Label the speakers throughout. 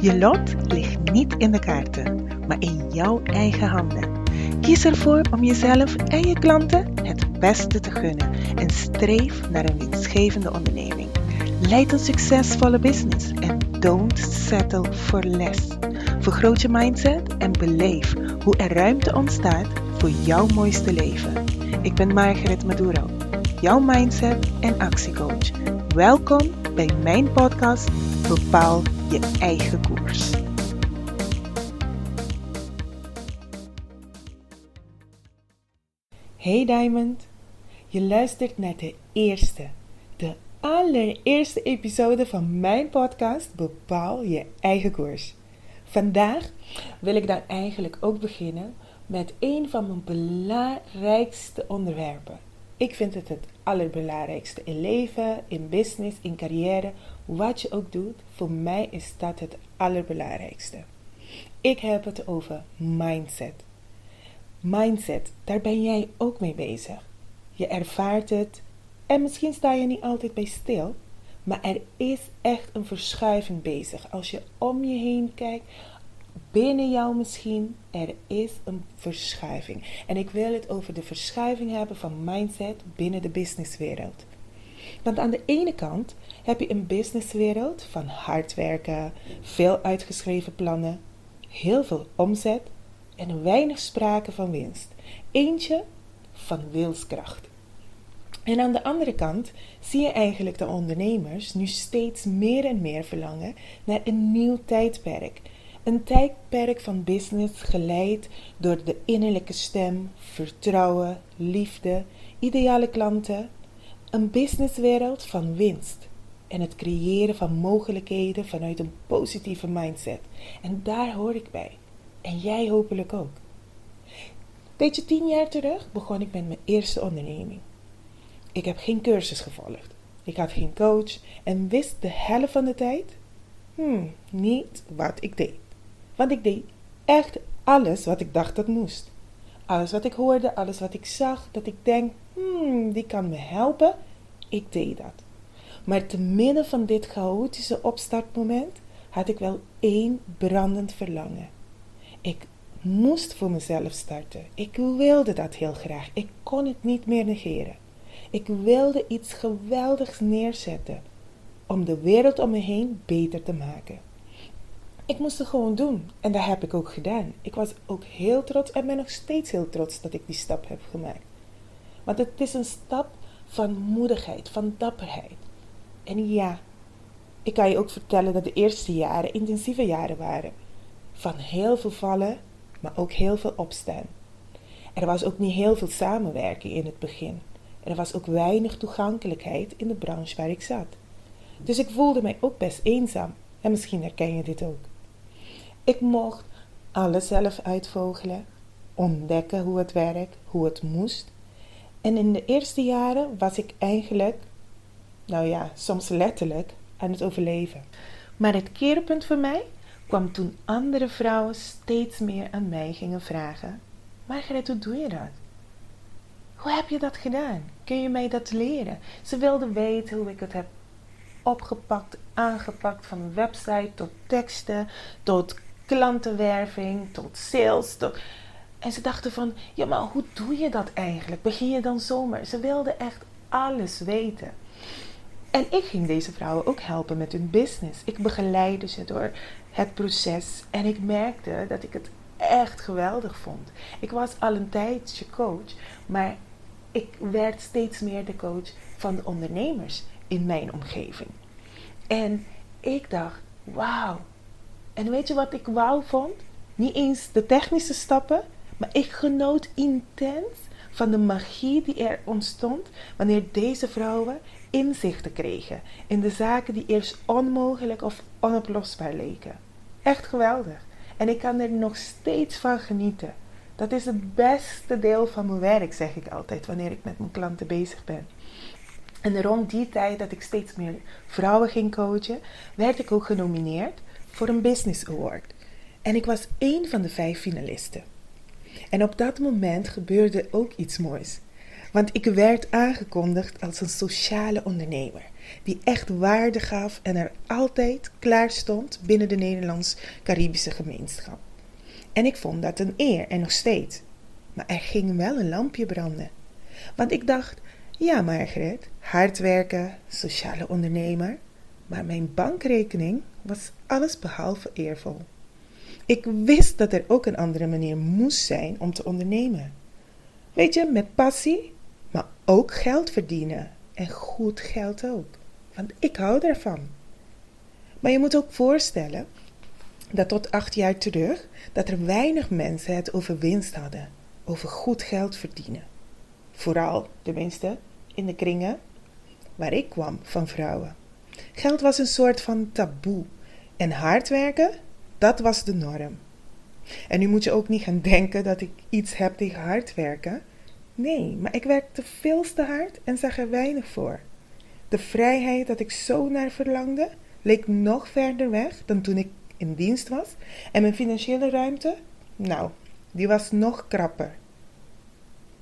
Speaker 1: Je lot ligt niet in de kaarten, maar in jouw eigen handen. Kies ervoor om jezelf en je klanten het beste te gunnen en streef naar een winstgevende onderneming. Leid een succesvolle business en don't settle for less. Vergroot je mindset en beleef hoe er ruimte ontstaat voor jouw mooiste leven. Ik ben Margaret Maduro, jouw mindset en actiecoach. Welkom bij mijn podcast Bepaal je eigen koers. Hey Diamond, je luistert naar de eerste, de allereerste episode van mijn podcast Bepaal je eigen koers. Vandaag wil ik dan eigenlijk ook beginnen met een van mijn belangrijkste onderwerpen. Ik vind het het allerbelangrijkste in leven, in business, in carrière, wat je ook doet. Voor mij is dat het allerbelangrijkste. Ik heb het over mindset. Mindset, daar ben jij ook mee bezig. Je ervaart het en misschien sta je niet altijd bij stil, maar er is echt een verschuiving bezig. Als je om je heen kijkt, binnen jou misschien, er is een verschuiving. En ik wil het over de verschuiving hebben van mindset binnen de businesswereld. Want aan de ene kant heb je een businesswereld van hard werken, veel uitgeschreven plannen, heel veel omzet en weinig sprake van winst. Eentje van wilskracht. En aan de andere kant zie je eigenlijk de ondernemers nu steeds meer en meer verlangen naar een nieuw tijdperk een tijdperk van business geleid door de innerlijke stem, vertrouwen, liefde, ideale klanten. Een businesswereld van winst en het creëren van mogelijkheden vanuit een positieve mindset. En daar hoor ik bij. En jij hopelijk ook. Weet je, tien jaar terug begon ik met mijn eerste onderneming. Ik heb geen cursus gevolgd. Ik had geen coach en wist de helft van de tijd hmm, niet wat ik deed. Want ik deed echt alles wat ik dacht dat moest. Alles wat ik hoorde, alles wat ik zag, dat ik denk, hmm, die kan me helpen, ik deed dat. Maar te midden van dit chaotische opstartmoment had ik wel één brandend verlangen. Ik moest voor mezelf starten. Ik wilde dat heel graag. Ik kon het niet meer negeren. Ik wilde iets geweldigs neerzetten om de wereld om me heen beter te maken. Ik moest het gewoon doen. En dat heb ik ook gedaan. Ik was ook heel trots en ben nog steeds heel trots dat ik die stap heb gemaakt. Want het is een stap van moedigheid, van dapperheid. En ja, ik kan je ook vertellen dat de eerste jaren intensieve jaren waren. Van heel veel vallen, maar ook heel veel opstaan. Er was ook niet heel veel samenwerking in het begin. Er was ook weinig toegankelijkheid in de branche waar ik zat. Dus ik voelde mij ook best eenzaam. En misschien herken je dit ook. Ik mocht alles zelf uitvogelen, ontdekken hoe het werkt, hoe het moest. En in de eerste jaren was ik eigenlijk, nou ja, soms letterlijk aan het overleven. Maar het keerpunt voor mij kwam toen andere vrouwen steeds meer aan mij gingen vragen: Margaret, hoe doe je dat? Hoe heb je dat gedaan? Kun je mij dat leren? Ze wilden weten hoe ik het heb opgepakt, aangepakt, van website tot teksten, tot klantenwerving, tot sales. Tot... En ze dachten van, ja maar hoe doe je dat eigenlijk? Begin je dan zomaar? Ze wilden echt alles weten. En ik ging deze vrouwen ook helpen met hun business. Ik begeleidde ze door het proces en ik merkte dat ik het echt geweldig vond. Ik was al een tijdje coach, maar ik werd steeds meer de coach van de ondernemers in mijn omgeving. En ik dacht, wauw, en weet je wat ik wauw vond? Niet eens de technische stappen, maar ik genoot intens van de magie die er ontstond wanneer deze vrouwen inzichten kregen in de zaken die eerst onmogelijk of onoplosbaar leken. Echt geweldig. En ik kan er nog steeds van genieten. Dat is het beste deel van mijn werk, zeg ik altijd wanneer ik met mijn klanten bezig ben. En rond die tijd dat ik steeds meer vrouwen ging coachen, werd ik ook genomineerd voor een Business Award. En ik was één van de vijf finalisten. En op dat moment gebeurde ook iets moois. Want ik werd aangekondigd als een sociale ondernemer die echt waarde gaf en er altijd klaar stond binnen de Nederlands-Caribische gemeenschap. En ik vond dat een eer en nog steeds. Maar er ging wel een lampje branden. Want ik dacht, ja Margaret, hard werken, sociale ondernemer, maar mijn bankrekening was alles behalve eervol. Ik wist dat er ook een andere manier moest zijn om te ondernemen. Weet je, met passie, maar ook geld verdienen. En goed geld ook. Want ik hou ervan. Maar je moet ook voorstellen dat tot acht jaar terug dat er weinig mensen het over winst hadden, over goed geld verdienen. Vooral, tenminste, in de kringen waar ik kwam van vrouwen. Geld was een soort van taboe en hard werken, dat was de norm. En nu moet je ook niet gaan denken dat ik iets heb tegen hard werken. Nee, maar ik werkte veel te hard en zag er weinig voor. De vrijheid dat ik zo naar verlangde, leek nog verder weg dan toen ik in dienst was. En mijn financiële ruimte, nou, die was nog krapper.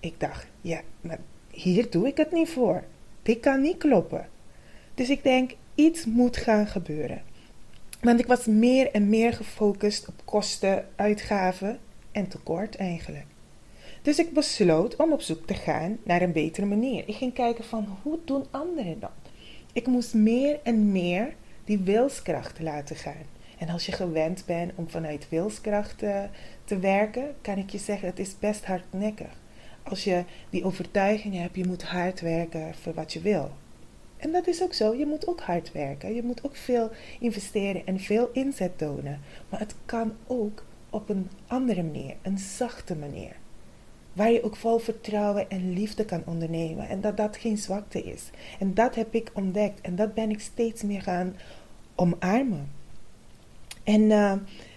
Speaker 1: Ik dacht, ja, maar hier doe ik het niet voor. Dit kan niet kloppen. Dus ik denk, iets moet gaan gebeuren. Want ik was meer en meer gefocust op kosten, uitgaven en tekort eigenlijk. Dus ik besloot om op zoek te gaan naar een betere manier. Ik ging kijken van hoe doen anderen dat? Ik moest meer en meer die wilskracht laten gaan. En als je gewend bent om vanuit wilskracht te, werken, kan ik je zeggen, het is best hardnekkig. Als je die overtuiging hebt, je moet hard werken voor wat je wil. En dat is ook zo. Je moet ook hard werken. Je moet ook veel investeren en veel inzet tonen. Maar het kan ook op een andere manier, een zachte manier. Waar je ook vol vertrouwen en liefde kan ondernemen. En dat dat geen zwakte is. En dat heb ik ontdekt. En dat ben ik steeds meer gaan omarmen. En uh,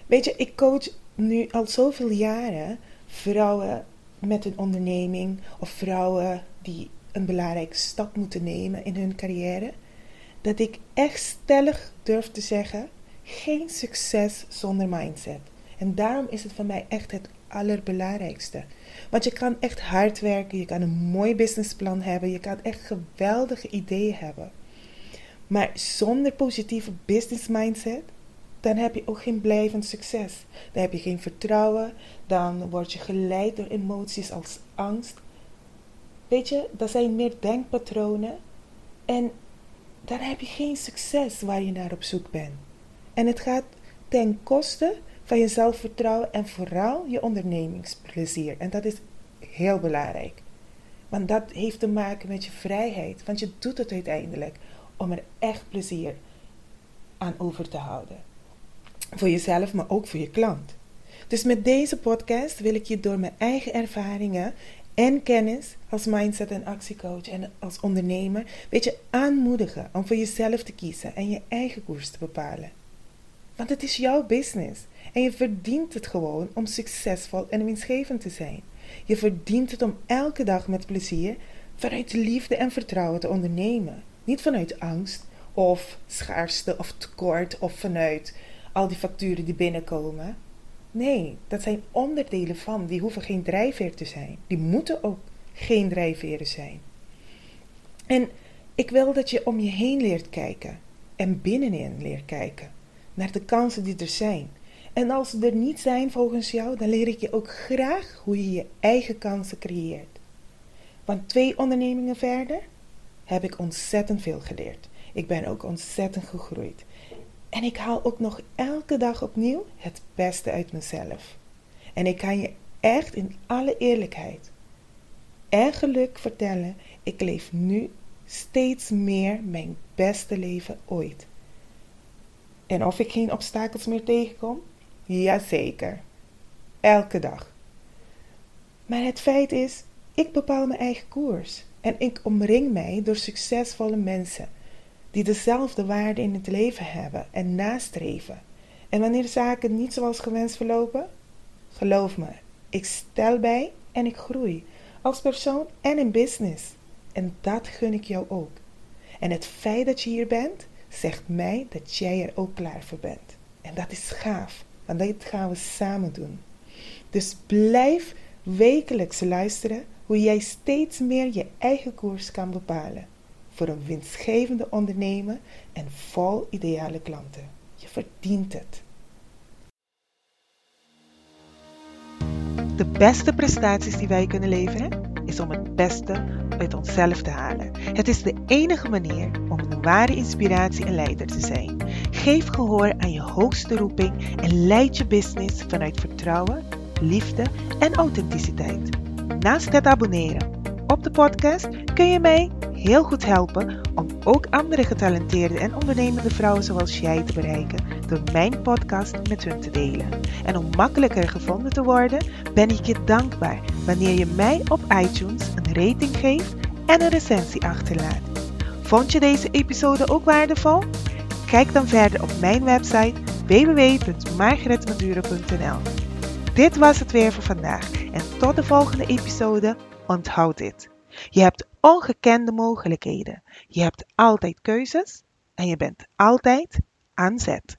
Speaker 1: weet je, ik coach nu al zoveel jaren vrouwen met een onderneming of vrouwen die een belangrijke stap moeten nemen in hun carrière, dat ik echt stellig durf te zeggen: geen succes zonder mindset. En daarom is het voor mij echt het allerbelangrijkste. Want je kan echt hard werken, je kan een mooi businessplan hebben, je kan echt geweldige ideeën hebben. Maar zonder positieve business mindset, dan heb je ook geen blijvend succes. Dan heb je geen vertrouwen, dan word je geleid door emoties als angst, Weet je, dat zijn meer denkpatronen. En dan heb je geen succes waar je naar op zoek bent. En het gaat ten koste van je zelfvertrouwen en vooral je ondernemingsplezier. En dat is heel belangrijk. Want dat heeft te maken met je vrijheid. Want je doet het uiteindelijk om er echt plezier aan over te houden. Voor jezelf, maar ook voor je klant. Dus met deze podcast wil ik je door mijn eigen ervaringen en kennis als mindset en actiecoach en als ondernemer, weet je, aanmoedigen om voor jezelf te kiezen en je eigen koers te bepalen. Want het is jouw business en je verdient het gewoon om succesvol en winstgevend te zijn. Je verdient het om elke dag met plezier vanuit liefde en vertrouwen te ondernemen. Niet vanuit angst of schaarste of tekort of vanuit al die facturen die binnenkomen. Nee, dat zijn onderdelen van. Die hoeven geen drijfveer te zijn. Die moeten ook geen drijfveren zijn. En ik wil dat je om je heen leert kijken en binnenin leert kijken naar de kansen die er zijn. En als ze er niet zijn volgens jou, dan leer ik je ook graag hoe je je eigen kansen creëert. Want twee ondernemingen verder heb ik ontzettend veel geleerd. Ik ben ook ontzettend gegroeid. En ik haal ook nog elke dag opnieuw het beste uit mezelf. En ik kan je echt in alle eerlijkheid en geluk vertellen, ik leef nu steeds meer mijn beste leven ooit. En of ik geen obstakels meer tegenkom? Jazeker. Elke dag. Maar het feit is, ik bepaal mijn eigen koers. En ik omring mij door succesvolle mensen die dezelfde waarden in het leven hebben en nastreven. En wanneer zaken niet zoals gewenst verlopen, geloof me, ik stel bij en ik groei als persoon en in business. En dat gun ik jou ook. En het feit dat je hier bent, zegt mij dat jij er ook klaar voor bent. En dat is gaaf, want dat gaan we samen doen. Dus blijf wekelijks luisteren hoe jij steeds meer je eigen koers kan bepalen voor een winstgevende ondernemer en vol ideale klanten. Je verdient het. De beste prestaties die wij kunnen leveren is om het beste uit onszelf te halen. Het is de enige manier om een ware inspiratie en leider te zijn. Geef gehoor aan je hoogste roeping en leid je business vanuit vertrouwen, liefde en authenticiteit. Naast het abonneren op de podcast kun je mij heel goed helpen om ook andere getalenteerde en ondernemende vrouwen zoals jij te bereiken door mijn podcast met hun te delen. En om makkelijker gevonden te worden, ben ik je dankbaar wanneer je mij op iTunes een rating geeft en een recensie achterlaat. Vond je deze episode ook waardevol? Kijk dan verder op mijn website www.margaretmadure.nl. Dit was het weer voor vandaag en tot de volgende episode. Onthoud dit. Je hebt ongekende mogelijkheden. Je hebt altijd keuzes en je bent altijd aan zet.